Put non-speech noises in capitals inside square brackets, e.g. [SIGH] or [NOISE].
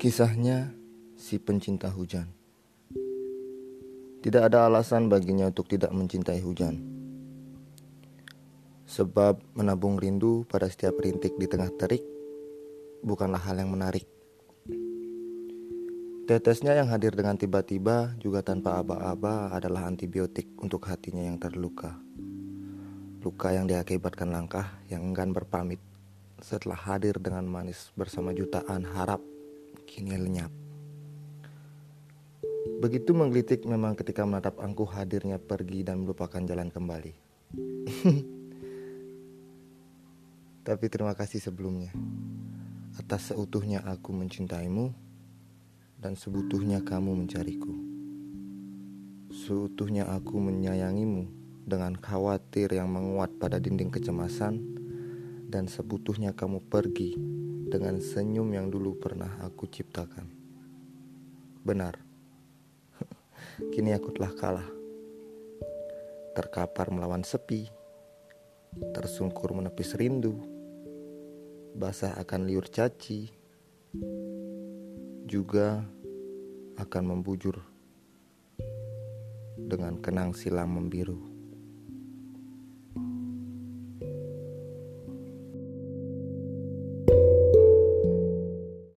Kisahnya si pencinta hujan. Tidak ada alasan baginya untuk tidak mencintai hujan. Sebab menabung rindu pada setiap rintik di tengah terik bukanlah hal yang menarik. Tetesnya yang hadir dengan tiba-tiba juga tanpa aba-aba adalah antibiotik untuk hatinya yang terluka. Luka yang diakibatkan langkah yang enggan berpamit setelah hadir dengan manis bersama jutaan harap kini lenyap. Begitu menggelitik memang ketika menatap angkuh hadirnya pergi dan melupakan jalan kembali. [LAUGHS] Tapi terima kasih sebelumnya atas seutuhnya aku mencintaimu dan sebutuhnya kamu mencariku. Seutuhnya aku menyayangimu dengan khawatir yang menguat pada dinding kecemasan dan sebutuhnya kamu pergi dengan senyum yang dulu pernah aku ciptakan. Benar, [LAUGHS] kini aku telah kalah. Terkapar melawan sepi, tersungkur menepis rindu, basah akan liur caci, juga akan membujur dengan kenang silam membiru.